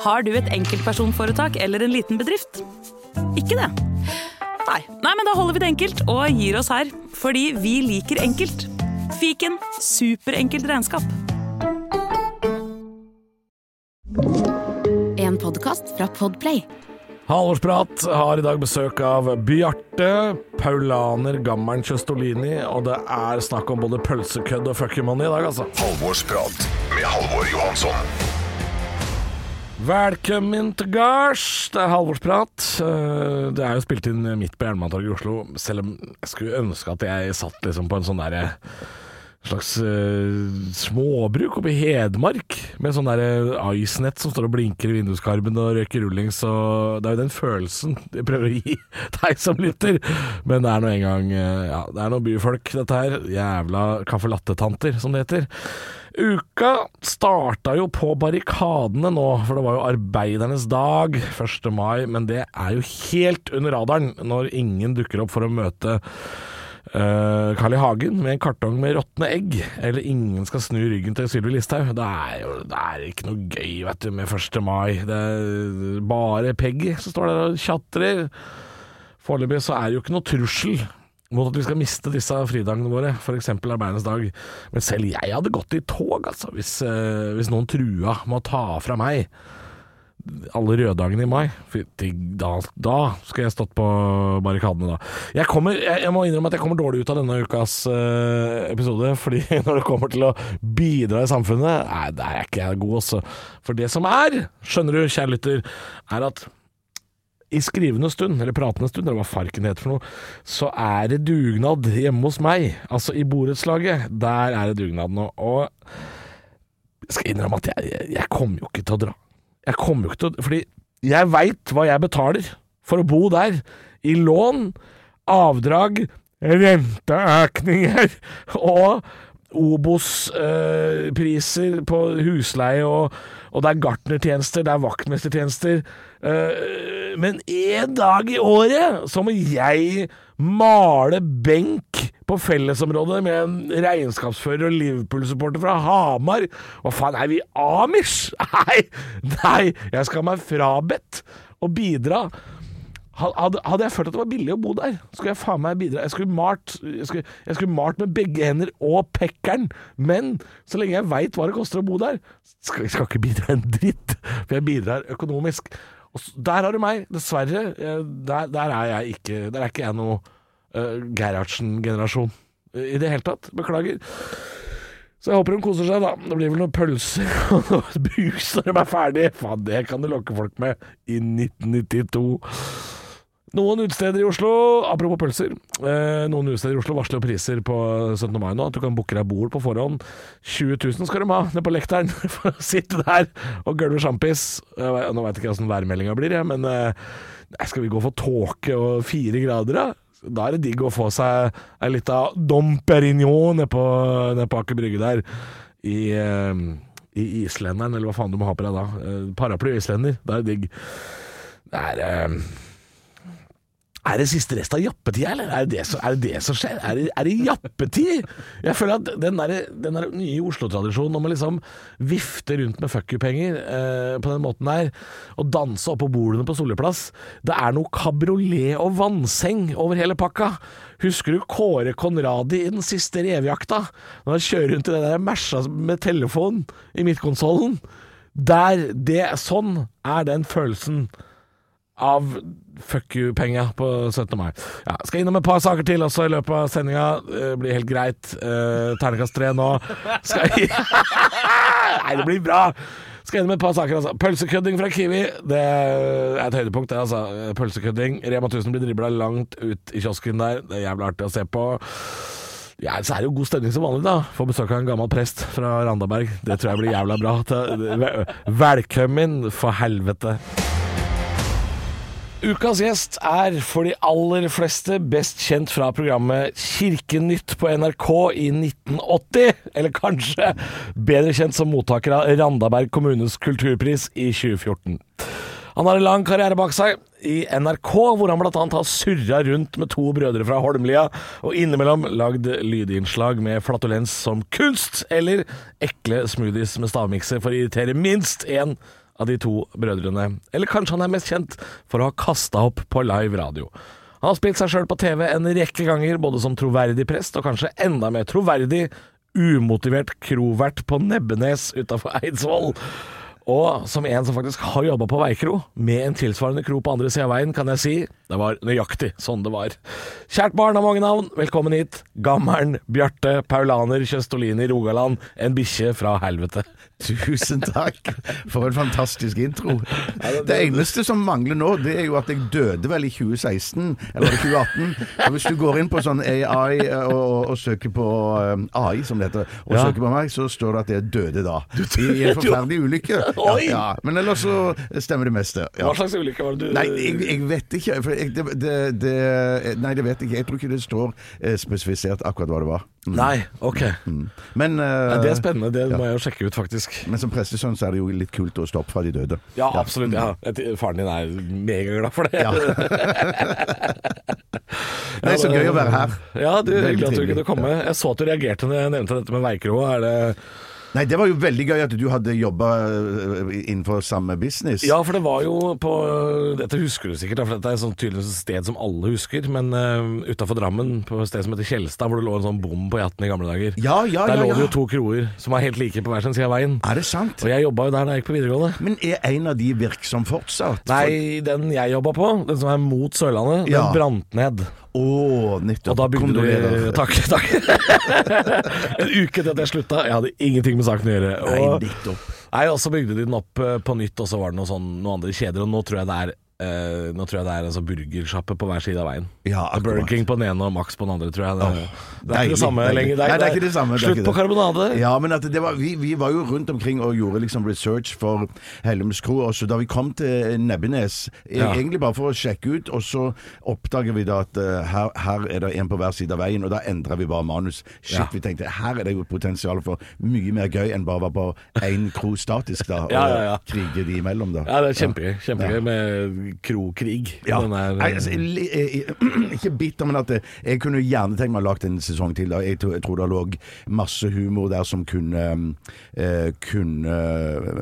Har du et enkeltpersonforetak eller en liten bedrift? Ikke det? Nei. Nei, men da holder vi det enkelt og gir oss her. Fordi vi liker enkelt. Fiken superenkelt regnskap. En podkast fra Podplay. Halvårsprat har i dag besøk av Bjarte, paulaner gammelen Kjøstolini, og det er snakk om både pølsekødd og fuck you money i dag, altså. Halvorsprat med Halvor Johansson. Velkommen til gards, det er Halvorsprat. Eh, Det er jo spilt inn midt på Jernbanetorget i Oslo, selv om jeg skulle ønske at jeg satt liksom på en sånn derre slags uh, småbruk oppe i Hedmark, med sånn der ice-nett som står og blinker i vinduskarmen og røyker rullings, og det er jo den følelsen jeg prøver å gi deg som lytter. Men det er nå engang uh, Ja, det er noen byfolk, dette her. Jævla caffè latte-tanter, som det heter. Uka starta jo på barrikadene nå, for det var jo arbeidernes dag 1. mai, men det er jo helt under radaren når ingen dukker opp for å møte Uh, Carl I. Hagen med en kartong med råtne egg, eller ingen skal snu ryggen til Sylvi Listhaug. Det er jo det er ikke noe gøy vet du, med 1. mai. Det er bare Peggy som står der og tjatrer. Foreløpig så er det jo ikke noe trussel mot at vi skal miste disse fridagene våre, f.eks. arbeidernes dag. Men selv jeg hadde gått i tog, altså, hvis, eh, hvis noen trua med å ta fra meg alle røddagene i mai. Da, da skal jeg stått på barrikadene, da. Jeg, kommer, jeg, jeg må innrømme at jeg kommer dårlig ut av denne ukas eh, episode. Fordi når det kommer til å bidra i samfunnet, nei, det er ikke god, også. For det som er, skjønner du, kjære lytter, er at i skrivende stund, eller pratende stund, eller hva farken heter for noe, så er det dugnad hjemme hos meg. Altså i borettslaget. Der er det dugnad nå. Og jeg skal innrømme at jeg, jeg, kommer jo ikke til å dra. Jeg kommer jo ikke til å Fordi jeg veit hva jeg betaler for å bo der. I lån, avdrag, renteøkninger og Obos-priser på husleie, og, og det er gartnertjenester, det er vaktmestertjenester. Eh, men én dag i året så må jeg male benk på fellesområdet med en regnskapsfører og Liverpool-supporter fra Hamar. Hva faen, er vi amish? Nei, nei, jeg skal ha meg frabedt å bidra. Hadde, hadde jeg følt at det var billig å bo der, skulle jeg faen meg bidra. Jeg skulle malt, jeg skulle, jeg skulle malt med begge hender og pekkeren, men så lenge jeg veit hva det koster å bo der, skal skal ikke bidra en dritt, for jeg bidrar økonomisk. Og så, der har du meg, dessverre. Der, der er jeg ikke Der er ikke jeg noe uh, Gerhardsen-generasjon i det hele tatt. Beklager. Så jeg håper hun koser seg, da. Det blir vel noen pølser og noe brus når de er ferdig. Faen, det kan du lokke folk med i 1992. Noen utesteder i Oslo, apropos pølser, eh, noen utesteder i Oslo varsler priser på 17. mai nå, at du kan booke deg bord på forhånd. 20 000 skal de ha nede på lekteren for å sitte der og gølve sjampis. Nå veit jeg ikke åssen værmeldinga blir, jeg, men eh, skal vi gå for tåke og fire grader, da? Da er det digg å få seg ei lita Dom Perignon nede på, ned på Aker Brygge der. I, eh, I islenderen, eller hva faen du må ha på deg da. Eh, paraply islender. Da er det digg. Det er eh, er det siste rest av jappetida, eller? Er det som- er det, det som skjer? Er det, er det jappetid? Jeg føler at den der, den der nye Oslo-tradisjonen om å liksom vifte rundt med fuck you-penger eh, på den måten der, og danse oppå bordene på Solli plass, det er noe kabriolet og vannseng over hele pakka. Husker du Kåre Conradi i den siste revejakta? Når han kjører rundt i den der Merca med telefon i midtkonsollen. Der, det, sånn er den følelsen av fuck you-penga på 17. mai. Ja, skal innom et par saker til også i løpet av sendinga. Det blir helt greit. Uh, Ternekast tre nå. Skal Nei, det blir bra. Skal innom et par saker, altså. Pølsekødding fra Kiwi. Det er et høydepunkt, det, altså. Pølsekødding. Rema 1000 blir dribla langt ut i kiosken der. Det er jævlig artig å se på. Ja, så er det jo god stemning som vanlig, da. Får besøk av en gammel prest fra Randaberg. Det tror jeg blir jævla bra. Velkommen, for helvete. Ukas gjest er for de aller fleste best kjent fra programmet Kirkenytt på NRK i 1980, eller kanskje bedre kjent som mottaker av Randaberg kommunes kulturpris i 2014. Han har en lang karriere bak seg i NRK, hvor han bl.a. har surra rundt med to brødre fra Holmlia, og innimellom lagd lydinnslag med flatulens som kunst, eller ekle smoothies med stavmikser for å irritere minst én av de to brødrene. Eller kanskje han er mest kjent for å ha kasta opp på live radio. Han har spilt seg sjøl på TV en rekke ganger, både som troverdig prest og kanskje enda mer troverdig umotivert krovert på Nebbenes utafor Eidsvoll. Og som en som faktisk har jobba på veikro, med en tilsvarende kro på andre sida av veien, kan jeg si det var nøyaktig sånn det var. Kjært barn har mange navn, velkommen hit. Gammelen, Bjarte, Paulaner, Kjøstolini, Rogaland. En bikkje fra helvete. Tusen takk for en fantastisk intro. Det eneste som mangler nå, det er jo at jeg døde vel i 2016, eller var 2018. Og hvis du går inn på sånn AI og, og, og søker på um, AI, som det heter, og Ja. søker på meg, så står det at jeg døde da. I en forferdelig ulykke. Ja, Oi! ja. Men ellers så stemmer det meste. Ja. Hva slags ulykke var det du Nei, jeg, jeg vet ikke. Jeg, det, det, det, nei, det vet jeg ikke. Jeg tror ikke det står eh, spesifisert akkurat hva det var. Mm. Nei, ok. Men, uh, Nei, det er spennende, det ja. må jeg jo sjekke ut, faktisk. men som prestesønn så er det jo litt kult å stå opp fra de døde. Ja, absolutt. Ja. Faren din er megaglad for det. Ja. Det er så gøy å være her. Ja, du, hyggelig at du kunne komme. Jeg så at du reagerte når jeg nevnte dette med veikro. Er det Nei, det var jo veldig gøy at du hadde jobba innenfor samme business. Ja, for det var jo på Dette husker du sikkert, for dette er sånn tydeligvis et sted som alle husker. Men uh, utafor Drammen, på et sted som heter Kjelstad, hvor det lå en sånn bom på Jatten i gamle dager. Ja, ja, Der ja, lå det jo to kroer som var helt like på hver sin side av veien. Er det sant? Og jeg jobba jo der da jeg gikk på videregående. Men er en av de virksom fortsatt? Nei, den jeg jobba på, den som er mot Sørlandet, den brant ned. Å, nettopp. Og da bygde Kondolerer. de Takk, takk. en uke etter at jeg slutta. Jeg hadde ingenting med saken å gjøre. Nei, Og, nettopp. nei, og så bygde de den opp eh, på nytt, og så var det noe sånn, noen andre kjeder. Og nå tror jeg det er eh, Nå tror jeg det er altså burgersjappe på hver side av veien. Ja, er Burger. King på den ene og Max på den andre, tror jeg. Det, oh, det er deilig, ikke det samme lenger. Det, det er ikke det samme, Slutt på karbonade. Ja, men var, vi, vi var jo rundt omkring og gjorde liksom research for Hellums kro. Og så da vi kom til Nebbenes, e- Ja. egentlig bare for å sjekke ut, og så oppdager vi da at uh, her, her er det en på hver side av veien, og da endrer vi bare manus. Shit, Ja. vi tenkte her er det jo potensial for mye mer gøy enn bare å være på én kro statisk, da, og ja. krige de imellom, da. Ja, det er kjempegøy. Kjempegøy med krokrig. Ja. Der, er, Nei, altså, jeg, jeg, jeg, ikke bitter, men at eh, jeg kunne gjerne tenkt meg å lage en sesong til. Da. Jeg, tror- det lå masse humor der som kunne, eh, kunne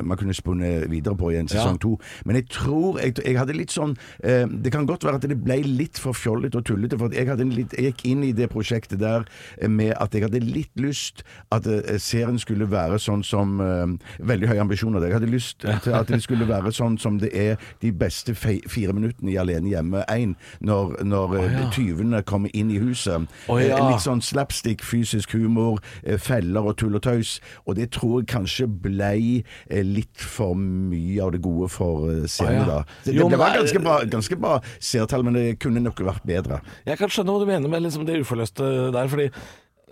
Man kunne spunnet videre på i en sesong Ja. to. Men jeg tror jeg, hadde litt sånn eh, Det kan godt være at det ble litt for fjollete og tullete. For jeg, litt, gikk inn i det prosjektet der eh, med at jeg hadde litt lyst at eh, serien skulle være sånn som eh, Veldig høye ambisjoner. Jeg hadde lyst til at det skulle være sånn som det er de beste fe fire minuttene i Alene hjemme 1, når, når oh, ja. tyvene kommer inn i huset. Oh, ja. Eh, Litt sånn slapstick, fysisk humor, eh, feller og tull og tøys. Og det tror jeg kanskje ble eh, litt for mye av det gode for eh, serien Å, ja. da. Det, Jo, det, var ganske bra, ganske bra seertall, men det kunne nok vært bedre. Jeg kan skjønne hva du mener med liksom det uforløste der, fordi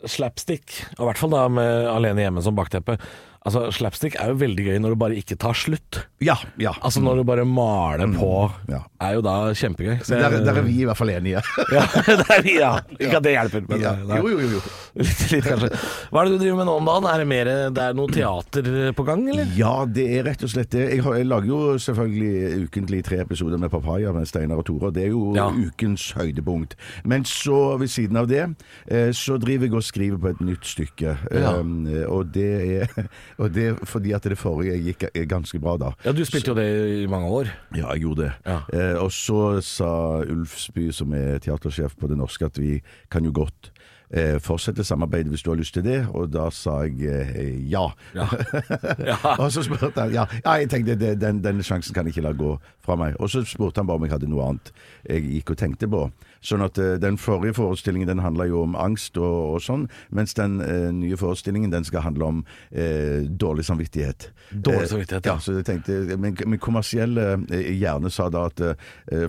slapstick, og i hvert fall da med Alene hjemme som bakteppe Altså, Slapstick er jo veldig gøy når det bare ikke tar slutt. Ja, ja. Altså Når du bare maler på, ja. er jo da kjempegøy. Så Der, der er vi i hvert fall enige. Ja, der, ja. Ikke at det hjelper, men Ja. nei. Jo, jo, jo. jo. Litt, litt kanskje. Hva er det du driver med nå om dagen? Er det mer det er noe teater på gang, eller? Ja, det er rett og slett det. Jeg, jeg lager jo selvfølgelig ukentlig tre episoder med Papaya med Steinar og Tore. og Det er jo Ja. ukens høydepunkt. Men så, ved siden av det, eh, så driver jeg og skriver på et nytt stykke. Um, og, det er, og det er fordi at det forrige gikk ganske bra da. Ja, Du spilte jo det i mange år. Ja, jeg gjorde det. Ja. Eh, og så sa Ulfsby, som er teatersjef på Det Norske, at vi kan jo godt eh, fortsette samarbeidet hvis du har lyst til det. Og da sa jeg eh, ja. Ja. Ja. og så spurte han ja, ja jeg tenkte den, den sjansen kan jeg ikke la gå fra meg. Og så spurte han bare om jeg hadde noe annet jeg gikk og tenkte på. Sånn at eh, den forrige forestillingen den handla jo om angst og, og sånn, mens den eh, nye forestillingen den skal handle om eh, dårlig samvittighet. Dårlig Eh, samvittighet, ja. ja. Så jeg tenkte, Min, min kommersielle eh, hjerne sa da at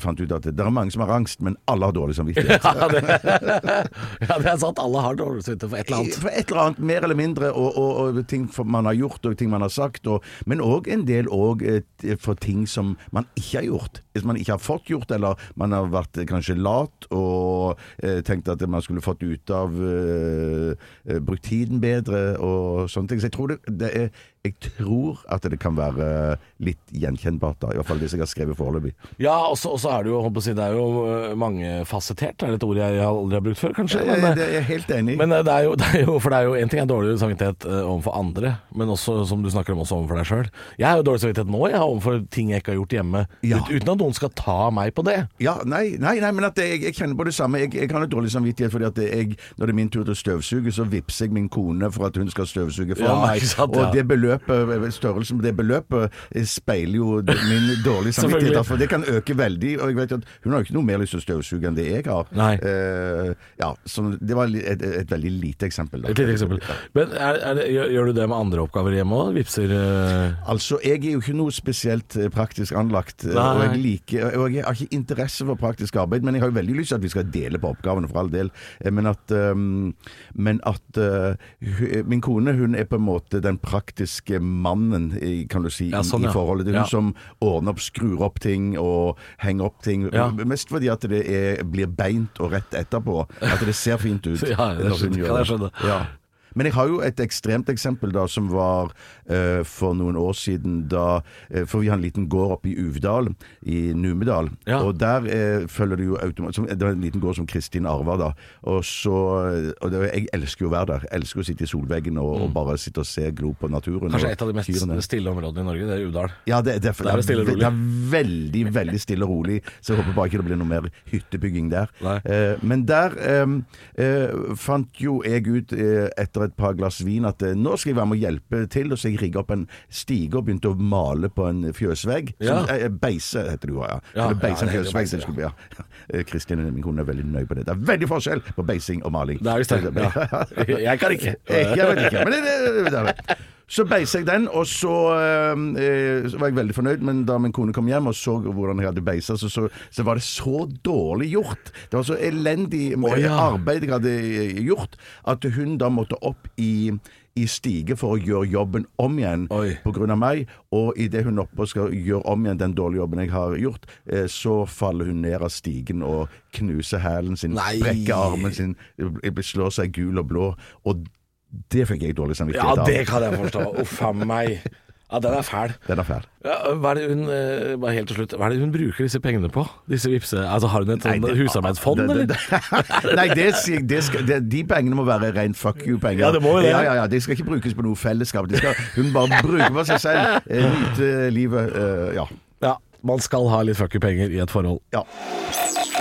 fant ut at det er mange som har angst, men alle har dårlig samvittighet. Ja, det, ja, det er sant. Alle har dårlig samvittighet for et eller annet. For et eller annet, mer eller mindre, og, og, og ting man har gjort og ting man har sagt. Og, men òg en del og, for ting som man ikke har gjort. Hvis man ikke har fått gjort, eller man har vært kanskje lat og eh, tenkt at man skulle fått ut av eh, eh, Brukt tiden bedre og sånne ting. Så jeg tror det, det er jeg tror at det kan være litt gjenkjennbart, da. I hvert fall hvis jeg har skrevet foreløpig. Ja, og så er det jo, holdt på å si, det er jo mangefasettert. Det Er et ord jeg aldri har brukt før, kanskje? Jeg, Men, jeg, jeg er helt enig. men øh, det er jo, det er jo For det er jo en ting er dårlig samvittighet øh, overfor andre, men også, som du snakker om, også overfor deg sjøl. Jeg har jo dårlig samvittighet nå, jeg, overfor ting jeg ikke har gjort hjemme, Ja. ut, uten at noen skal ta meg på det. Ja, nei, nei, nei men at jeg, jeg kjenner på det samme. Jeg, jeg har litt dårlig samvittighet fordi at jeg, når det er min tur til å støvsuge, så vippser jeg min kone for at hun skal støvsuge for Ja, meg. Sant, ja. og det beløpet, størrelsen på det beløpet eh, speiler jo min dårlige samvittighet. For det kan øke veldig. Og jeg vet at hun har jo ikke noe mer lyst til å støvsuge enn det jeg har. Eh, ja, så det var et, et veldig lite eksempel. Da. Et lite eksempel. Men er, er det, gjør, du det med andre oppgaver hjemme òg? Vipser øh, Altså, jeg er jo ikke noe spesielt eh, praktisk anlagt, eh, Nei. og jeg, liker, og jeg har ikke interesse for praktisk arbeid, men jeg har jo veldig lyst til at vi skal dele på oppgavene, for all del. Eh, Men at, men at eh, min kone hun er på en måte den praktiske mannen, kan du si, Ja, sånn, i, i forholdet. Det er hun som ordner opp, skrur opp ting og henger opp ting. Mest fordi at det er, blir beint og rett etterpå. At det ser fint ut. Ja, det når hun skjønner- gjør kan jeg skjønne. Ja. Men jeg har jo et ekstremt eksempel da som var eh, for noen år siden da eh, For vi har en liten gård oppe i Uvdal, i Numedal. Ja. Og der eh, følger det jo automatisk Det var en liten gård som Kristin arva da. Og så Og det, jeg elsker jo å være der. Jeg elsker å sitte i solveggen og, og bare sitte og se glo på naturen. Mm. Kanskje et av de mest tyrene. stille områdene i Norge, det er Uvdal. Ja, det, det, er- Der er det stille det er veldig, veldig stille og rolig, så jeg håper bare ikke det blir noe mer hyttebygging der. Eh, men der eh, eh, fant jo jeg ut eh, etter et par glass vin at eh, nå skal jeg være med å hjelpe til, og så jeg rigga opp en stige og begynte å male på en fjøsvegg. Ja. Som, eh, beise heter det jo, ja. Beise en det fjøsvegg. det skulle bli, ja. Eh, Kristin, min kone, er veldig nøye på det. Det er veldig forskjell på beising og maling. Det er visst det. Jeg kan ikke. Jeg vet ikke, men det, det, det, det. Så beiset jeg den, og så, eh, så var jeg veldig fornøyd. Men da min kone kom hjem og så hvordan jeg hadde beisa, så, så, så var det så dårlig gjort. Det var så elendig eh, arbeid jeg hadde eh, gjort, at hun da måtte opp i i stige for å gjøre jobben om igjen pga. på grunn av meg, og idet hun oppe skal gjøre om igjen den dårlige jobben jeg har gjort, eh, så faller hun ned av stigen og knuser hælen sin, brekker armen sin, eh, slår seg gul og blå. Og det fikk jeg dårlig samvittighet av. Ja, det kan jeg forstå. Uff a meg. Ja, den er fæl. Den er fæl. Ja, hva er det hun eh, bare helt til slutt Hva er det hun bruker disse pengene på? Disse vipse... Altså Har hun et sånn det- husarbeidsfond, det- eller? Nei, det, det skal, det, de pengene må være rent fuck you-penger. Ja, det må jo det. Ja, ja, ja, De skal ikke brukes på noe fellesskap. De skal, hun bare bruker på seg selv. eh, Nyte livet. Uh, ja. Ja, man skal ha litt fuck you-penger i et forhold. ja.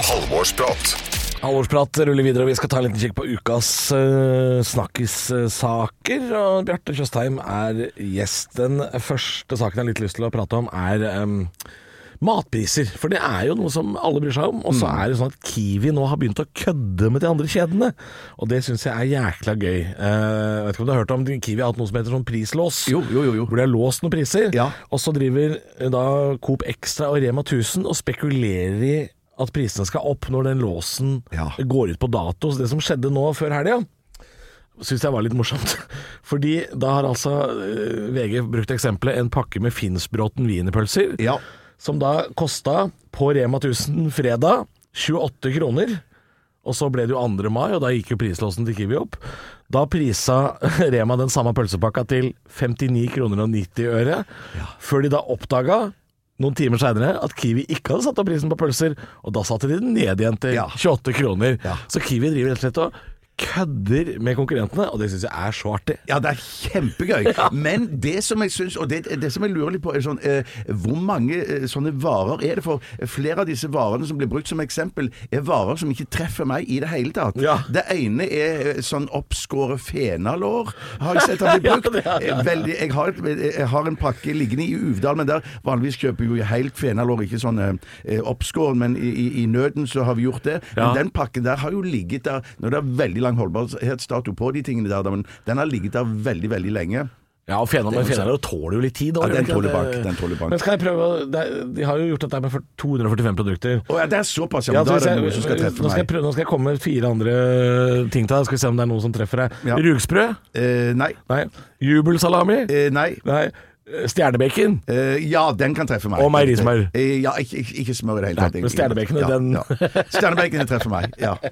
Halvorsprat. Halvorsprat ruller videre, og vi skal ta en liten kikk på ukas uh, snakkissaker. Og Bjarte Tjøstheim er gjest. Den første saken jeg har litt lyst til å prate om, er um, matpriser. For det er jo noe som alle bryr seg om. Og så er det sånn at Kiwi nå har begynt å kødde med de andre kjedene. Og det syns jeg er jækla gøy. Uh, vet ikke om du har hørt om Kiwi har hatt noe som heter sånn prislås. Jo, jo, jo, jo. Hvor de har låst noen priser. Ja. Og så driver eh, da Coop Extra og Rema 1000 og spekulerer i at prisene skal opp når den låsen Ja. går ut på dato. Så det som skjedde nå før helga, syns jeg var litt morsomt. Fordi da har altså eh, VG brukt eksempelet en pakke med Finnsbråten wienerpølser, Ja. som da kosta på Rema 1000 fredag 28 kroner. Og så ble det jo 2. mai, og da gikk jo prislåsen til Kiwi opp. Da prisa Rema den samme pølsepakka til 59 kroner og 90 øre, før de da oppdaga noen timer seinere at Kiwi ikke hadde satt opp prisen på pølser, og da satte de den ned igjen til Ja. 28 kroner. Så Kiwi driver rett og slett og kødder med konkurrentene, og det syns jeg er så artig. Ja, det er kjempegøy. Men det som jeg syns, og det, det som jeg lurer litt på, er sånn eh, Hvor mange eh, sånne varer er det? For flere av disse varene som blir brukt som eksempel, er varer som ikke treffer meg i det hele tatt. Ja. Det ene er eh, sånn oppskåret fenalår, har jeg sett har blitt brukt. Ja, det ja. Eh, Veldig, jeg, har et, jeg har en pakke liggende i Uvdal, men der vanligvis kjøper jo helt fenalår, ikke sånn eh, oppskåren, men i, i, i nøden så har vi gjort det. Ja. Men den pakken der har jo ligget der Når det er veldig lang holdbarhetsdato på de tingene der, men den har ligget der veldig, veldig lenge. Ja, og Fenalår tåler jo litt tid. da, Ja, den tåler bank, den tåler bank. Men skal jeg prøve det De har jo gjort dette med 245 produkter. Å ja, det er såpass, ja. Ja, Men da er det noe som skal treffe nå, skal jeg meg. prøve, nå skal jeg komme med fire andre ting til deg. Skal vi se om det er noe som treffer deg. Ja. Rugsprø? Eh, nei. Nei. Jubelsalami? Eh, nei. Nei. Stjernebacon? Eh, ja, den kan treffe meg. Og meierismør. Eh, ja, ikke, ikke, ikke smør i det hele tatt. stjernebacon, ja, den- ja. Stjernebacon treffer meg, ja.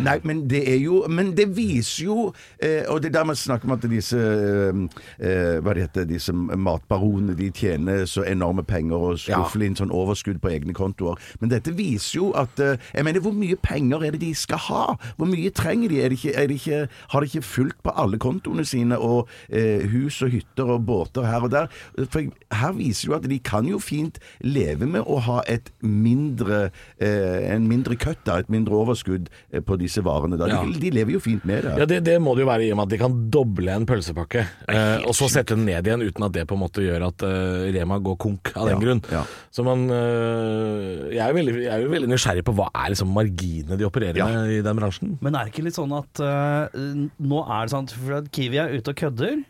Nei, men det er jo Men det viser jo eh, Og det er der man snakker om at disse eh, eh, Hva det heter Disse matbaronene De tjener så enorme penger og skuffer inn sånn overskudd på egne kontoer. Men dette viser jo at eh, Jeg mener, hvor mye penger er det de skal ha? Hvor mye trenger de? Er det ikke, er det ikke, har de ikke fulgt på alle kontoene sine og eh, hus og hytter og båter her og der? For her viser jo at de kan jo fint leve med å ha et mindre eh, en mindre køtt, et mindre overskudd på disse varene. Da. Ja. De, de lever jo fint med det. Ja, det, det må det jo være i og med at de kan doble en pølsepakke, eh, og så sette den ned igjen uten at det på en måte gjør at eh, Rema går konk av den Ja, grunn. ja. Så man eh, jeg, er jo veldig, jeg er jo veldig nysgjerrig på hva er liksom marginene de opererer Ja. med i den bransjen. Men er det ikke litt sånn at uh, nå er det sånn for at Kiwi er ute og kødder, eh,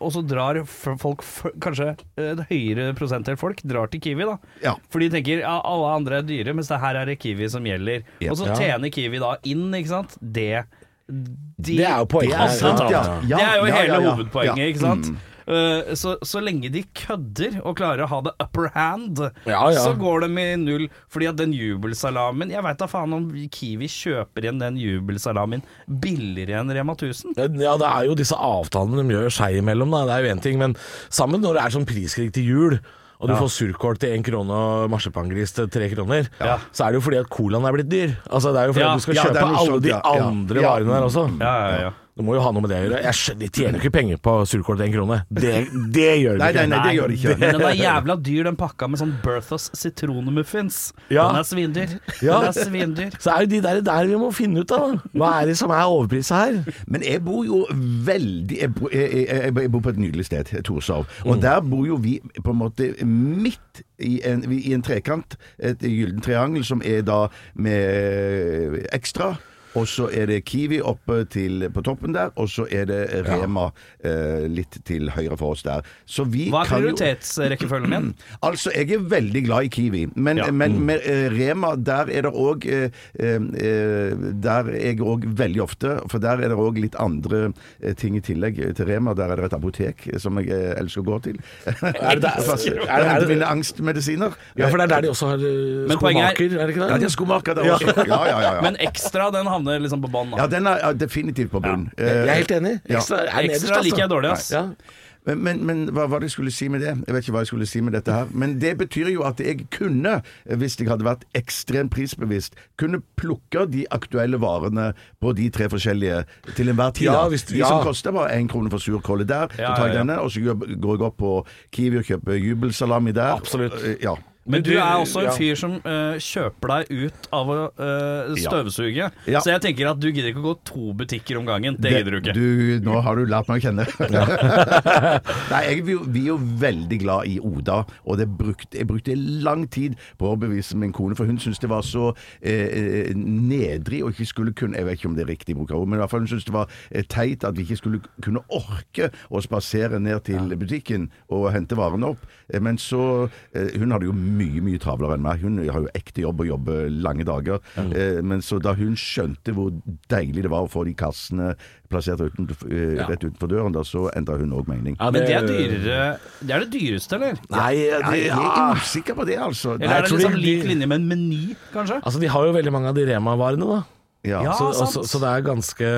og så drar folk, kanskje eh, et høyere prosentdel folk, drar til Kiwi, da. Ja. For de tenker ja, alle andre er dyre, mens det her er det Kiwi som gjelder. Yep. Og så tjener Kiwi da inn, ikke sant. Det de, Det er jo poenget. Det er, Ja, ja. ja, det er jo ja, hele ja, ja. hovedpoenget, Ja. ikke sant. Mm. Eh, så, så lenge de kødder og klarer å ha the upper hand, Ja, ja. så går de i null. Fordi at den jubelsalamen Jeg veit da faen om Kiwi kjøper igjen den jubelsalamen billigere enn Rema 1000. Ja, det er jo disse avtalene de gjør seg imellom, da. Det er jo én ting. Men sammen når det er sånn priskrig til jul, og du får surkål til én krone og marsipangris til tre kroner, så er det jo fordi at colaen er blitt dyr. Altså Det er jo fordi Ja. at du skal Ja, kjøpe alle de ja. Ja. andre Ja. varene der også. Ja, ja, ja. Det må jo ha noe med det å gjøre. Jeg skjønner, De tjener jo ikke penger på surkål til én krone. Det, det gjør de Nei, ikke. nei, nei, det gjør de ikke. Men den er jævla dyr, den pakka med sånn Berthas sitronmuffins. Ja. Den er svindyr. Ja. Den er svindyr. Så er jo de der, der vi må finne ut av. Hva er det som er overprisa her? Men jeg bor jo veldig Jeg bor, jeg, jeg, jeg bor på et nydelig sted, Torshov. Mm. Og der bor jo vi på en måte midt i en, i en trekant, et gyllen triangel, som er da med ekstra. Og så er det Kiwi oppe til, på toppen der, og så er det Rema eh, litt til høyre for oss der. Så vi Hva er kan jo prioritetsrekkefølgen din? Altså, jeg er veldig glad i Kiwi, men, Ja. men med eh, Rema, der er det òg eh, eh, Der er jeg òg veldig ofte, for der er det òg litt andre eh, ting i tillegg til Rema. Der er det et apotek eh, som jeg eh, elsker å gå til. Er det der- For er det- jeg henter mine angstmedisiner. Ja, for det er der de også har Men poenget er- skomaker, er det ikke det? Ja, de har skomaker der også. Ja, ja, ja. ja. Men ekstra, den havner liksom på bånn. ja den er ja, definitivt på bunn. Jeg er helt enig. Ekstra, er nederst, Ekstra liker jeg altså. dårlig, ass. Men, men, men hva var det jeg skulle si med det? Jeg vet ikke hva jeg skulle si med dette her. Men det betyr jo at jeg kunne, hvis jeg hadde vært ekstremt prisbevisst, kunne plukke de aktuelle varene på de tre forskjellige til enhver tid. Ja, hvis du- de ja. som koster bare én krone for surkålet der, Ja, så tar jeg ja, ja. denne, og så går går jeg opp på Kiwi og kjøper jubelsalami der. Absolutt. Eh, Ja. Men du er også en fyr som uh, kjøper deg ut av å uh, støvsuge. Ja. Så jeg tenker at du gidder ikke å gå to butikker om gangen. Det gidder du ikke. Du, nå har du lært meg å kjenne. Nei, jeg, vi, vi er jo veldig glad i Oda, og det brukte, jeg brukte lang tid på å overbevise min kone, for hun syntes det var så eh, nedrig og ikke skulle kunne Jeg vet ikke om det er riktig bruk av ord, men i hvert fall hun syntes det var eh, teit at vi ikke skulle kunne orke å spasere ned til butikken og hente varene opp. Men så eh, Hun hadde jo mye, mye mye travlere enn meg. Hun har jo ekte jobb og jobber lange dager. Eh, Men så da hun skjønte hvor deilig det var å få de kassene plassert uten, eh, rett utenfor døren, da så endra hun òg mening. Ja, Men det er dyrere Det er det dyreste, eller? Nei, Ja, jeg er usikker på det, altså. Eller er det liksom de- lik linje med en meny, kanskje? Altså, de har jo veldig mange av de Rema-varene, da. Ja. Ja. så, sant. så, så det er ganske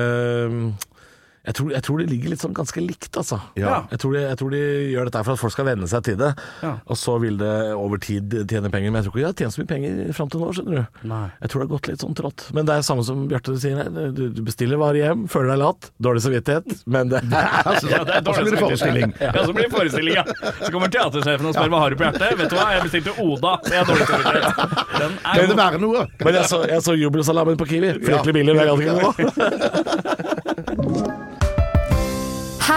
um, jeg tror, jeg tror det ligger litt sånn ganske likt, altså. Ja. Jeg, tror de, jeg tror de gjør dette for at folk skal venne seg til det. Ja. Og så vil det over tid tjene penger. Men jeg tror ikke de har tjent så mye penger fram til nå, skjønner du. Nei. Jeg tror det har gått litt sånn trått. Men det er samme som Bjarte sier. Du, du bestiller varer hjem, føler deg lat, dårlig samvittighet, men det det er Og så blir det forestilling. Ja, så blir det forestilling, ja. Så kommer teatersjefen og spør hva har du på hjertet. Vet du hva, jeg bestilte Oda. Det er dårlig samvittighet. Den er Kan det være noe? Men jeg så, jeg så jubelsalamen på Kiwi. Fryktelig billig, men jeg gadd ikke gå.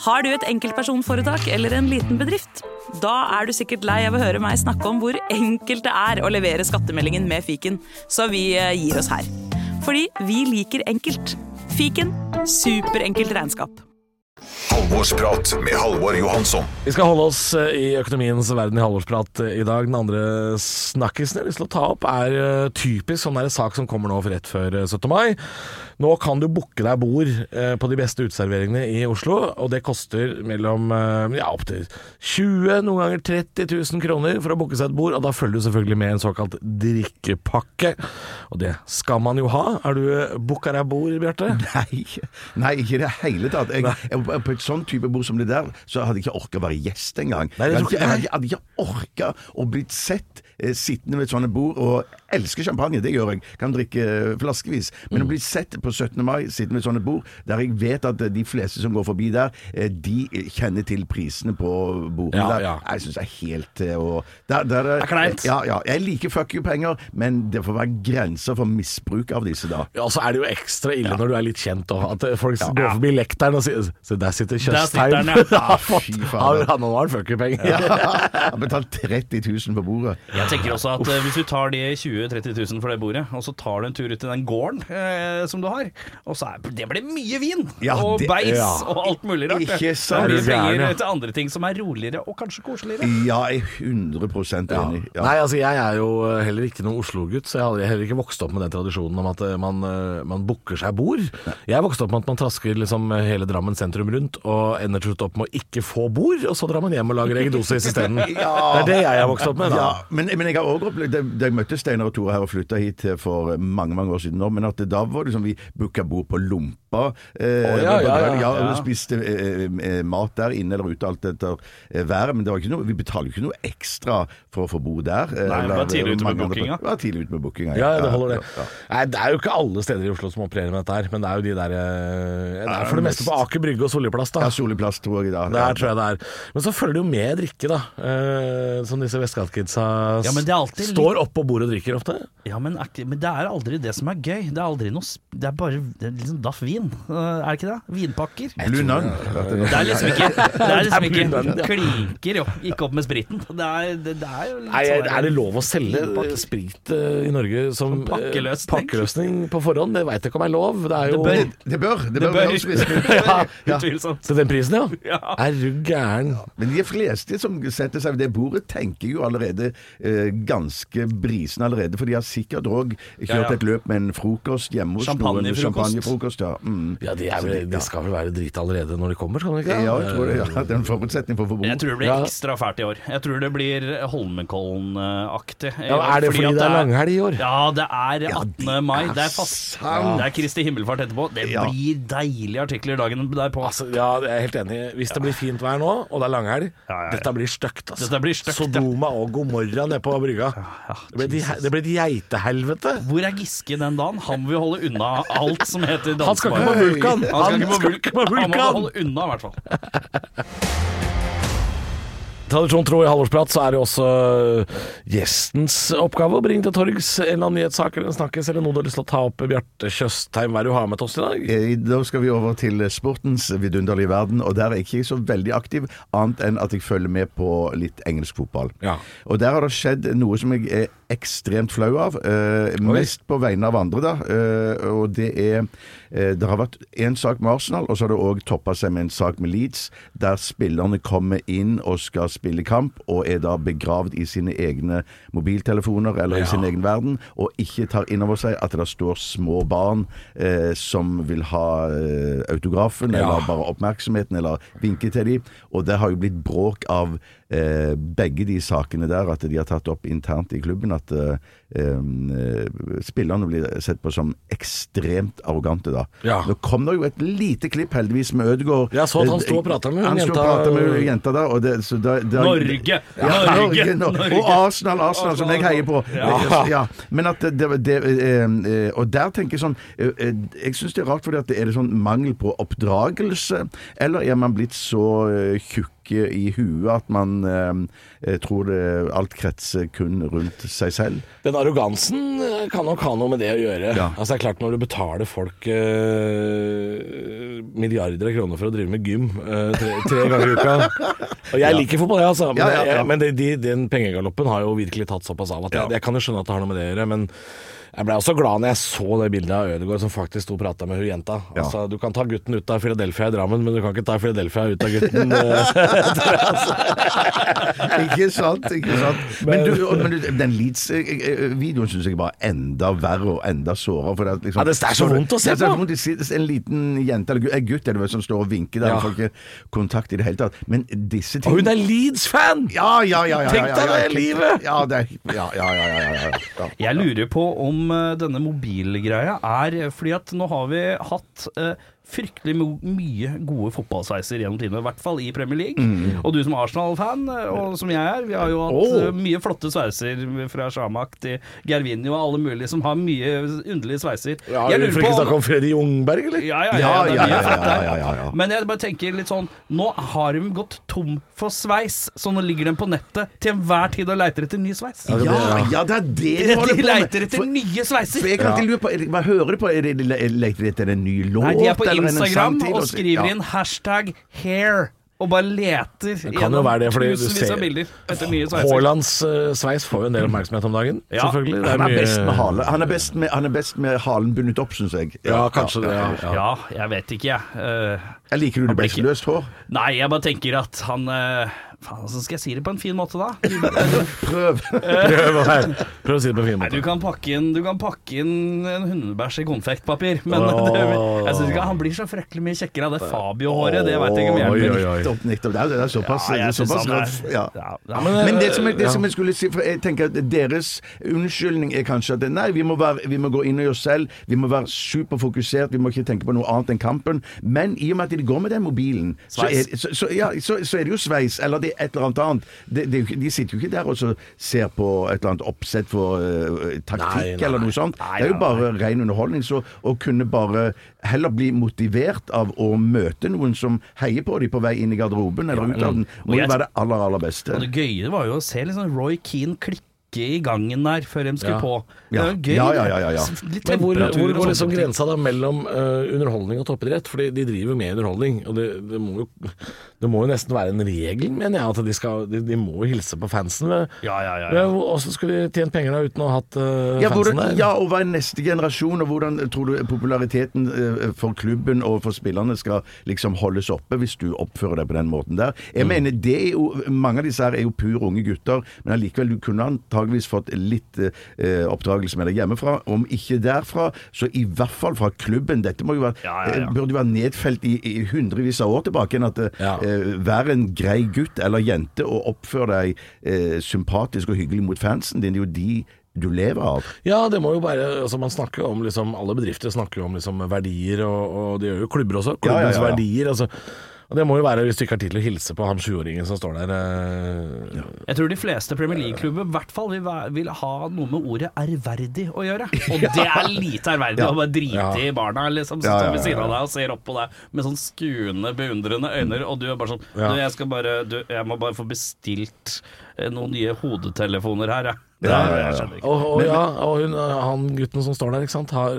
Har du et enkeltpersonforetak eller en liten bedrift? Da er du sikkert lei av å høre meg snakke om hvor enkelt det er å levere skattemeldingen med fiken, så vi eh, gir oss her. Fordi vi liker enkelt. Fiken superenkelt regnskap. Halvorsprat med Halvor Johansson. Vi skal holde oss eh, i økonomiens verden i halvårsprat eh, i dag. Den andre snakkisen jeg har lyst til å ta opp, er typisk sånn der sak som kommer nå rett før eh, 17. mai. Nå kan du booke deg bord eh, på de beste uteserveringene i Oslo, og det koster mellom eh, ja, opptil 20 noen ganger 30 000 kroner for å booke seg et bord, og da følger du selvfølgelig med en såkalt drikkepakke. Og det skal man jo ha. Er du eh, booka deg bord, Bjarte? Nei, nei, ikke i det hele tatt. Jeg, jeg, på et sånn type bord som det der, så hadde jeg ikke orka å være gjest engang. Jeg hadde ikke ikke, orka å blitt sett sittende ved et sånt bord og elsker champagne, det gjør jeg. Kan drikke eh, flaskevis. Men å bli sett på 17. mai sittende ved et sånt bord, der jeg vet at eh, de fleste som går forbi der, eh, de kjenner til prisene på bordene Ja, der, ja. jeg syns det er helt eh, og der, der, Det er kleint. Ja, ja. Jeg liker fuck you-penger, men det får være grenser for misbruk av disse da. Ja, og så er det jo ekstra ille når du er litt kjent òg. At eh, folk går forbi lekteren og sier Se, der sitter Der sitter Tjøstheim. han, ja. har fått Fy faen. har, fuck you-penger. Ja, Han har betalt 30 000 på bordet. Jeg tenker også at Uff. hvis du tar de 20 000-30 000 for det bordet, og så tar du en tur ut til den gården eh, som du har, og så er det blir mye vin! Ja, og det- beis ja. og alt mulig rart. det. Ikke sant? Det Er penger til andre ting som er roligere og kanskje koseligere. Ja, jeg er 100% enig. Ja. Nei, altså jeg er jo heller ikke noen Oslo-gutt, så jeg har heller ikke vokst opp med den tradisjonen om at eh, man, eh, man booker seg bord. Jeg vokste opp med at man trasker liksom hele Drammen sentrum rundt og ender til slutt opp med å ikke få bord, og så drar man hjem og lager eggedosis isteden. Det er det jeg har vokst opp med, da. Ja, men, men jeg har også opplevd Da jeg møtte Steinar og Tore her og flytta hit eh, for mange mange år siden nå, men at det, da var det som vi booka bord på Lompa. Eh, oh, ja, ja, ja, og ja. spiste eh, eh, mat der inne eller ute, alt etter eh, været. Men det var ikke noe, vi betaler jo ikke noe ekstra for å få bo der. eh, Nei, vi var tidlig ute med bookinga. Var tidlig ute med bookinga. Ja, det holder det. Ja, ja. Nei, det er jo ikke alle steder i Oslo som opererer med dette her, men det er jo de der eh, Det er for det meste på Aker Brygge og Solliplass, da. Ja, Solliplass tror jeg. Da. Der tror jeg det er. Men så følger det jo med drikke, da. Eh, som disse Westgate-kidsa Ja, men det er alltid litt- står opp på bordet og drikker ofte. Ja, men, er ikke- men det er aldri det som er gøy. Det er aldri noe sp- Det er bare det er liksom daff vin. Eh, Er det ikke det? Vinpakker. Blue Nun. Det er liksom ikke Det er liksom ikke. Klinker jo ikke opp med spriten. Det er, det, det er jo litt Nei, sånn Er det lov å selge Vinpakker. sprit eh, i Norge som, Som pakkeløsning? eh, pakkeløsning på forhånd? Det veit jeg ikke om er lov. Det er jo Det bør. Det bør. Det Det bør, bør. høres visst ut. ja. Ja. Utvilsomt. Til den prisen, ja? Ja. Er du gæren? Men de fleste som setter seg ved det bordet, tenker jo allerede eh, ganske brisen allerede. For de har sikkert òg kjørt Ja, ja. et løp med en frokost hjemme hos noen. Champagnefrokost. Ja. Mm. Ja, de, vel, de skal vel være drita allerede når de kommer, skal de ikke? ja, jeg tror det, ja, det er en forutsetning for å få bo. Jeg tror det blir Ja. ekstra fælt i år. Jeg tror det blir Holmenkollen-aktig. Ja, er det fordi fordi det er langhelg i år? Ja, det er 18. mai. Det er fast. sant. Det er Kristi himmelfart etterpå. Det Ja. blir deilige artikler dagen derpå. Altså, ja, jeg er helt enig. Hvis det blir fint vær nå, og det er langhelg, Ja, ja, ja. dette blir stygt. Altså. Dette blir støkt. Sodoma og Gomorra nede på brygga. det, blir et, det blir et geitehelvete. Hvor er Giske den dagen? Han vil holde unna alt som heter Han skal ikke på Vulkan! Han skal ikke på Vulkan. Han må holde unna, i hvert fall. Tradisjon tro i halvårsprat så er det også øh, gjestens oppgave å bringe til torgs en eller annen nyhetssak eller en snakkes eller noe du har lyst til å ta opp. Bjarte Tjøstheim, hva er det du har med til oss i dag? Eh, Da skal vi over til sportens vidunderlige verden, og der er jeg ikke så veldig aktiv, annet enn at jeg følger med på litt engelsk fotball. Ja. Og der har det skjedd noe som jeg er ekstremt flau av, eh, mest på vegne av andre, da. Eh, og det er eh, Det har vært én sak med Arsenal, og så har det òg toppa seg med en sak med Leeds, der spillerne kommer inn og skal spille kamp, og er da begravd i sine egne mobiltelefoner eller Ja. i sin egen verden, og ikke tar inn over seg at det står små barn eh, som vil ha eh, autografen, Ja. eller bare oppmerksomheten, eller vinke til dem. Og det har jo blitt bråk av eh, begge de sakene der, at de har tatt opp internt i klubben at eh, eh, spillerne blir sett på som ekstremt arrogante da. Ja. Nå kom det jo et lite klipp heldigvis med Ødegaard. Jeg så at han sto og pratet med Han jenta- pratet med jenta der, det, så da, da, Norge! ja, Norge! Norge, Norge! Og Arsenal, Arsenal, som jeg heier på. Ja. Men at det, det, eh, eh, Og der tenker jeg sånn eh, eh, Jeg syns det er rart, fordi at det er det sånn mangel på oppdragelse, eller er man blitt så eh, tjukk i huet at man eh, eh, tror det alt kretser kun rundt seg selv? Den arrogansen eh, kan nok ha noe med det å gjøre. Ja. Altså det er klart Når du betaler folk eh, milliarder av kroner for å drive med gym eh, tre, tre ganger i uka Og jeg liker fotball, jeg, altså. Men, Ja, ja, ja. men det, de, den pengegaloppen har jo virkelig tatt såpass av at jeg, jeg kan jo skjønne at det har noe med det å gjøre. Men Jeg ble også glad når jeg så det bildet av Ødegaard som faktisk sto og prata med hun jenta. Ja. Altså, du kan ta gutten ut av Philadelphia i Drammen, men du kan ikke ta Philadelphia ut av gutten. eh, Ikke sant, ikke sant. Men, du, men du, den Leeds-videoen syns jeg var enda verre og enda sårere. For det, er liksom, Ja, det er så vondt å se er på. Det er En liten jente, eller en gutt er det vel, som står og vinker der, Ja. og får ikke kontakt i det hele tatt. Men disse og hun er Leeds-fan! ja, ja, ja, ja, Tenk ja, deg ja, det livet! Ja, det er, ja, ja, ja, ja, ja, ja. Jeg lurer på om eh, denne mobilgreia er Fordi at nå har vi hatt eh, fryktelig mye gode fotballsveiser gjennom tidene, i hvert fall i Premier League. Mm. Og du som Arsenal-fan, eh, og som jeg er, vi har jo hatt eh, mye flotte sveiser fra Shamak til Gervinho og alle mulige som har mye underlige sveiser. Ja, Jeg vi lurer får ikke om- snakke om Freddy Jungberg, eller? ja, ja, ja, Ja, ja. Men jeg bare tenker litt sånn Nå har de gått tom for sveis, så nå ligger de på nettet til enhver tid og leiter etter ny sveis. Ja, det- Ja, ja, det er det de De leiter etter For- nye sveiser. Jeg kan ikke lure på, er Hva hører du på? Er det, leter de etter en ny låt? Nei, de er på eller en Instagram til? og skriver Ja. inn hashtag hair. Og bare leter gjennom kan jo være det, fordi du tusenvis ser- av bilder etter nye sveiser. Haalands eh, sveis får jo en del oppmerksomhet om dagen, Ja. selvfølgelig. Det Han er mye- best med hale. Han er best med, han er best med halen bundet opp, syns jeg. Ja, kanskje det. Ja, ja. Ja, jeg vet ikke, jeg. Eh, Jeg liker du det best løst hår? nei, jeg bare tenker at han eh, Faen, altså skal jeg si det på en fin måte, da? Prøv. Prøv, prøv å si det på en fin Nei, du måte. kan pakke inn, du kan pakke inn en hundebæsj i konfektpapir, men oh. det, jeg synes ikke han blir så fryktelig mye kjekkere av det Fabio-håret. Det veit jeg ikke om hjelper. Det er, det er såpass, Ja, det jeg er såpass er- Ja. Ja, ja. Men, Men det som, jeg, det ja. som jeg skulle si For jeg tenker at Deres unnskyldning er kanskje at nei, vi må, være, vi må gå inn i oss selv. Vi må være superfokusert. Vi må ikke tenke på noe annet enn kampen. Men i og med at de går med den mobilen, så er, så, så, ja, så, så er det jo sveis. Eller det et eller annet annet. De, ikke- de sitter jo ikke der og så ser på et eller annet oppsett for uh, taktikk Nei, nei, eller noe sånt. Nei, det er jo bare ren underholdning. Så å kunne bare heller bli motivert av å møte noen som heier på dem på vei inn i garderoben eller ut av den, må jo være det aller, aller beste. Og det gøye var jo å se liksom Roy Keane klikke i gangen der før de skulle Ja. på. Det er var jo gøy. Ja, ja, ja, ja, ja. Men hvor, hvor går liksom grensa da mellom uh, underholdning og toppidrett? Fordi de driver med underholdning, og det, det, må jo, det må jo nesten være en regel, mener jeg, at de, skal, de, de må hilse på fansen. Ved, Ja, ja, ja, ved, hvordan skulle de tjent penger da uten å ha hatt uh, Ja, fansen hvordan, der? ja, og hva er neste generasjon, og hvordan tror du populariteten uh, for klubben og for spillerne skal liksom holdes oppe hvis du oppfører deg på den måten der? Jeg mener, det er jo, Mange av disse her er jo pur unge gutter, men allikevel, du kunne antageligvis fått litt eh, oppdragelse med deg hjemmefra. Om ikke derfra, så i hvert fall fra klubben. Dette må jo være, Ja, ja, ja. eh, burde jo være nedfelt i, i hundrevis av år tilbake. at eh, eh, Vær en grei gutt eller jente og oppfør deg eh, sympatisk og hyggelig mot fansen din. Det er jo de du lever av. Ja, det må jo bare altså Man snakker om liksom Alle bedrifter snakker jo om liksom verdier, og, og det gjør jo klubber også. Ja, ja, ja, ja. verdier. altså og Det må jo være hvis du ikke har tid til å hilse på han sjuåringen som står der. eh, Jeg tror de fleste Premier League-klubber i hvert fall vil, vil ha noe med ordet ærverdig å gjøre. Og det er lite ærverdig å bare drite i barna liksom, som Ja, ja, står ved ja, siden av deg og ser opp på deg med sånn skuende, beundrende øyne, og du er bare sånn Ja. du, jeg, skal bare, du, jeg må bare få bestilt eh, noen nye hodetelefoner her, jeg. Det, Ja, ja, ja. Og, og ja, og hun, han gutten som står der, ikke sant, har,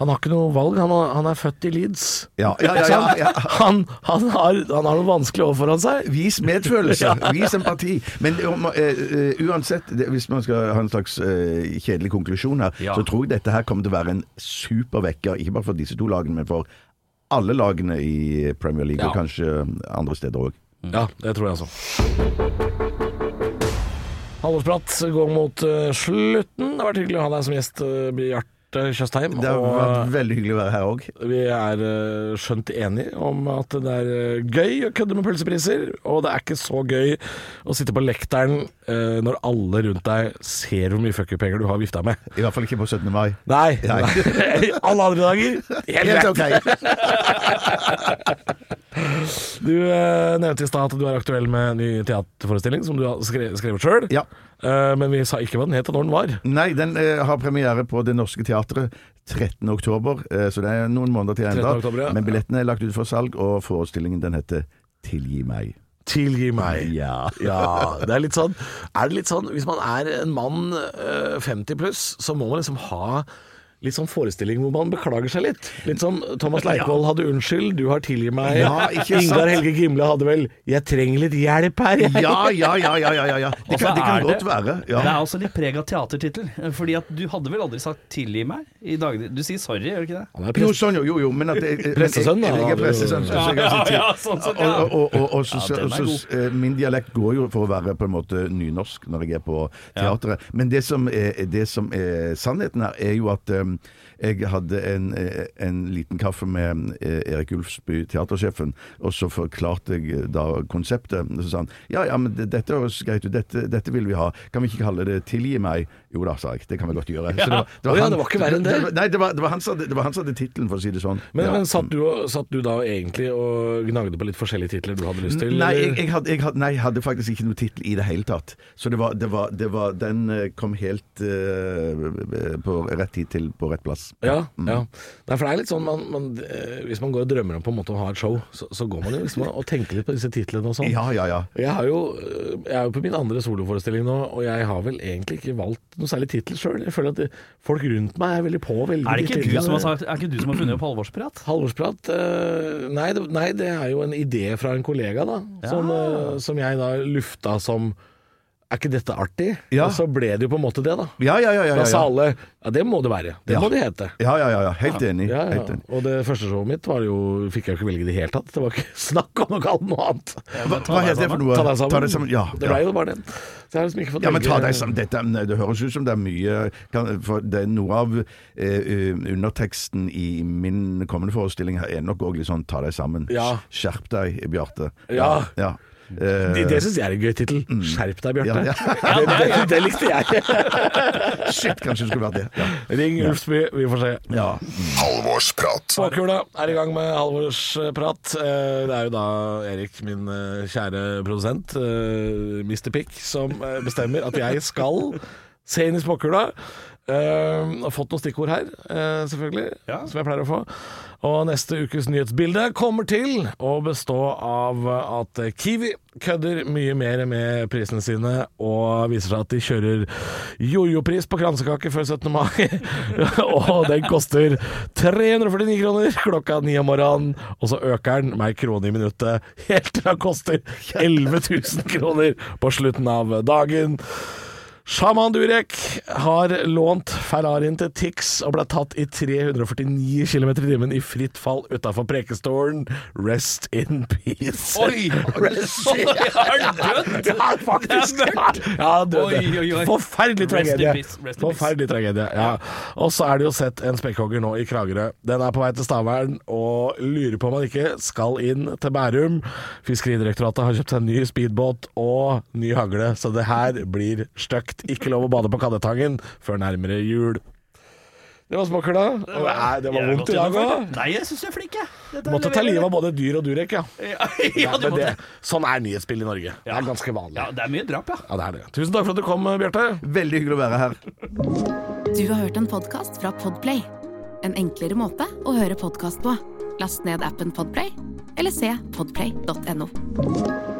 han har ikke noe valg. Han, har, han er født i Leeds. Ja, ja, ja, ja, ja. Han, han, har, han har noe vanskelig overfor foran seg. Vis medfølelse, vis empati. Men eh, eh, uansett, det, hvis man skal ha en slags uh, kjedelig konklusjon her, så tror jeg dette her kommer til å være en supervekker, ikke bare for disse to lagene, men for alle lagene i Premier League, og kanskje andre steder òg. Ja, det tror jeg altså. Halvorsprat går mot slutten. Det har vært hyggelig å ha deg som gjest, uh, Bjarte Tjøstheim. Det har vært veldig hyggelig å være her òg. Vi er eh, skjønt enige om at det er eh, gøy å kødde med pølsepriser, og det er ikke så gøy å sitte på lekteren eh, når alle rundt deg ser hvor mye fuckerpenger du har vifta med. I hvert fall ikke på 17. mai. Nei. Nei. alle andre dager, helt Helt ok. Du nevnte i stad at du er aktuell med en ny teaterforestilling som du har skrevet sjøl. Ja. Men vi sa ikke hva den het og når den var. Nei, den eh, har premiere på Det Norske Teatret 13. oktober, eh, så det er noen måneder til 13. enda. ja. Men billettene er lagt ut for salg, og forestillingen den heter Tilgi meg. Tilgi meg. Ja. Ja, det er litt sånn Er det litt sånn Hvis man er en mann eh, 50 pluss, så må man liksom ha litt sånn forestilling hvor man beklager seg litt. Litt som Thomas Leikvoll hadde 'Unnskyld, du har tilgitt meg'. Ja, ikke sant? Ingar Helge Gimle hadde vel 'Jeg trenger litt hjelp her', jeg. Ja, ja, ja, ja, ja, ja, ja. Det kan, det kan godt være. Det er også litt preg av teatertittel. Fordi at du hadde vel aldri sagt 'tilgi meg' i dagene Du sier 'sorry', gjør du ikke det? Jo, sånn, jo, jo, jo, men at jeg, jeg- da, Jeg, jeg er pressesønn, så jeg kan si Ja, ja, sånn ja. Og, og, og, og så, Ja, så, så, eh, min dialekt går jo for å være på en måte nynorsk når jeg er på teatret. Men det som er, det som er sannheten her, er jo at um, jeg hadde en, eh, en liten kaffe med eh, Erik Ulfsby, teatersjefen, og så forklarte jeg eh, da konseptet. Så sa han ja, ja, men dette høres greit ut, dette, dette vil vi ha. Kan vi ikke kalle det 'Tilgi meg'? Jo da, sa jeg. Det kan vi godt gjøre. Så det var, Å ja, det var ikke verre enn det. Nei, det var, det var han som hadde, tittelen, for å si det sånn. Men, Ja. men satt, du, satt du da egentlig og gnagde på litt forskjellige titler du hadde lyst til? Nei, jeg, jeg, hadde, jeg hadde, nei, hadde faktisk ikke noe tittel i det hele tatt. Så det var, det var, det var Den kom helt uh, på rett tid til på rett plass. Ja, ja. Nei, for det er litt sånn man, man, eh, Hvis man går og drømmer om på en måte å ha et show, så, så går man jo liksom og tenker litt på disse titlene og sånn. Ja, ja, ja. Jeg, jo, øh, jeg er jo på min andre soloforestilling nå, og jeg har vel egentlig ikke valgt noe særlig tittel sjøl. Jeg føler at det, folk rundt meg er veldig på å velge Er det de ikke du som har, sagt, er ikke du som har funnet opp halvårsprat? Halvorsprat? øh, nei, det, nei, det er jo en idé fra en kollega, da. Som, som jeg da lufta som Er ikke dette artig? Ja. Og så ble det jo på en måte det, da. Ja, ja, ja. ja, Da sa alle ja, det må det være. Det må det hete. Ja, ja, ja, ja. Helt enig. Ja. Helt enig. Og det første showet mitt var jo, fikk jeg jo ikke velge i det hele tatt. Det var ikke snakk om å kalle det noe annet. Hva, hva heter det for noe? Ta deg sammen. Ta deg sammen. Ja, Det ble jo bare det. Så jeg har liksom ikke fått Ja, men ta deg sammen. Dette, det høres ut som det er mye kan, For det er noe av eh, underteksten i min kommende forestilling her er nok òg litt sånn ta deg sammen. Ja. Skjerp deg, Bjarte. Ja. ja. Eh, Det, det syns jeg er en gøy tittel. Skjerp deg, Bjarte. Ja, det, det, det likte jeg. Shit, kanskje det skulle vært det. Ja. Ring Ulfsby, vi får se. ja. Halvorsprat. Spåkula er i gang med halvorsprat. Eh, Det er jo da Erik, min eh, kjære produsent, Mr. Pick, som bestemmer at jeg skal se inn i spåkula. Uh, har fått noen stikkord her, uh, selvfølgelig, som jeg pleier å få. Og neste ukes nyhetsbilde kommer til å bestå av at Kiwi kødder mye mer med prisene sine, og viser seg at de kjører jojo-pris på kransekake før 17. mai. og den koster 349 kroner klokka ni om morgenen, og så øker den med ei krone i minuttet helt til den koster 11 000 kroner på slutten av dagen. Shaman Durek har lånt Ferrarien til Tix og ble tatt i 349 km i timen i fritt fall utafor Prekestolen. Rest in peace. Oi! Rest in Er han død? Ja, faktisk. Ja, død. Forferdelig tragedie. peace, Forferdelig tragedie, ja. Og så er det jo sett en spekkhogger nå i Kragerø. Den er på vei til Stavern og lurer på om han ikke skal inn til Bærum. Fiskeridirektoratet har kjøpt seg en ny speedbåt og ny hagle, så det her blir stygt. Ikke lov å bade på kadetangen før nærmere jul. Det var småkla. da det, det var vondt i dag òg. jeg. Nei, jeg syns du er flink, jeg. Dette Måtte ta livet av både dyr og Durek, ja. Ja, ja, du det, sånn er nyhetsbildet i Norge. Det er ganske vanlig. Ja, det er mye drap, ja. Ja, det er det. Tusen takk for at du kom, Bjarte. Veldig hyggelig å være her. Du har hørt en podkast fra Podplay. En enklere måte å høre podkast på. Last ned appen Podplay, eller se podplay.no.